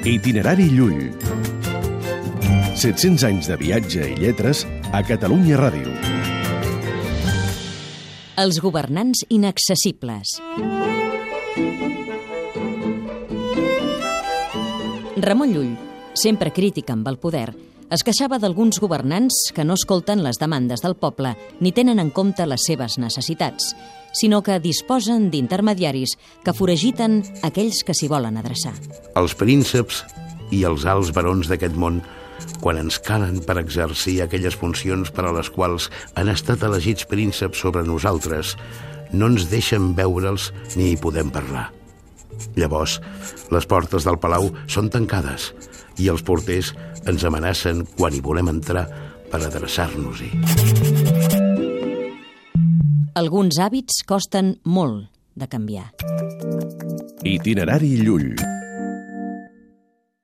Itinerari Llull. 700 anys de viatge i lletres a Catalunya Ràdio. Els governants inaccessibles. Ramon Llull, sempre crític amb el poder, es queixava d'alguns governants que no escolten les demandes del poble ni tenen en compte les seves necessitats, sinó que disposen d'intermediaris que foragiten aquells que s'hi volen adreçar. Els prínceps i els alts barons d'aquest món quan ens calen per exercir aquelles funcions per a les quals han estat elegits prínceps sobre nosaltres, no ens deixen veure'ls ni hi podem parlar. Llavors, les portes del palau són tancades i els porters ens amenacen quan hi volem entrar per adreçar-nos-hi. Alguns hàbits costen molt de canviar. Itinerari Llull.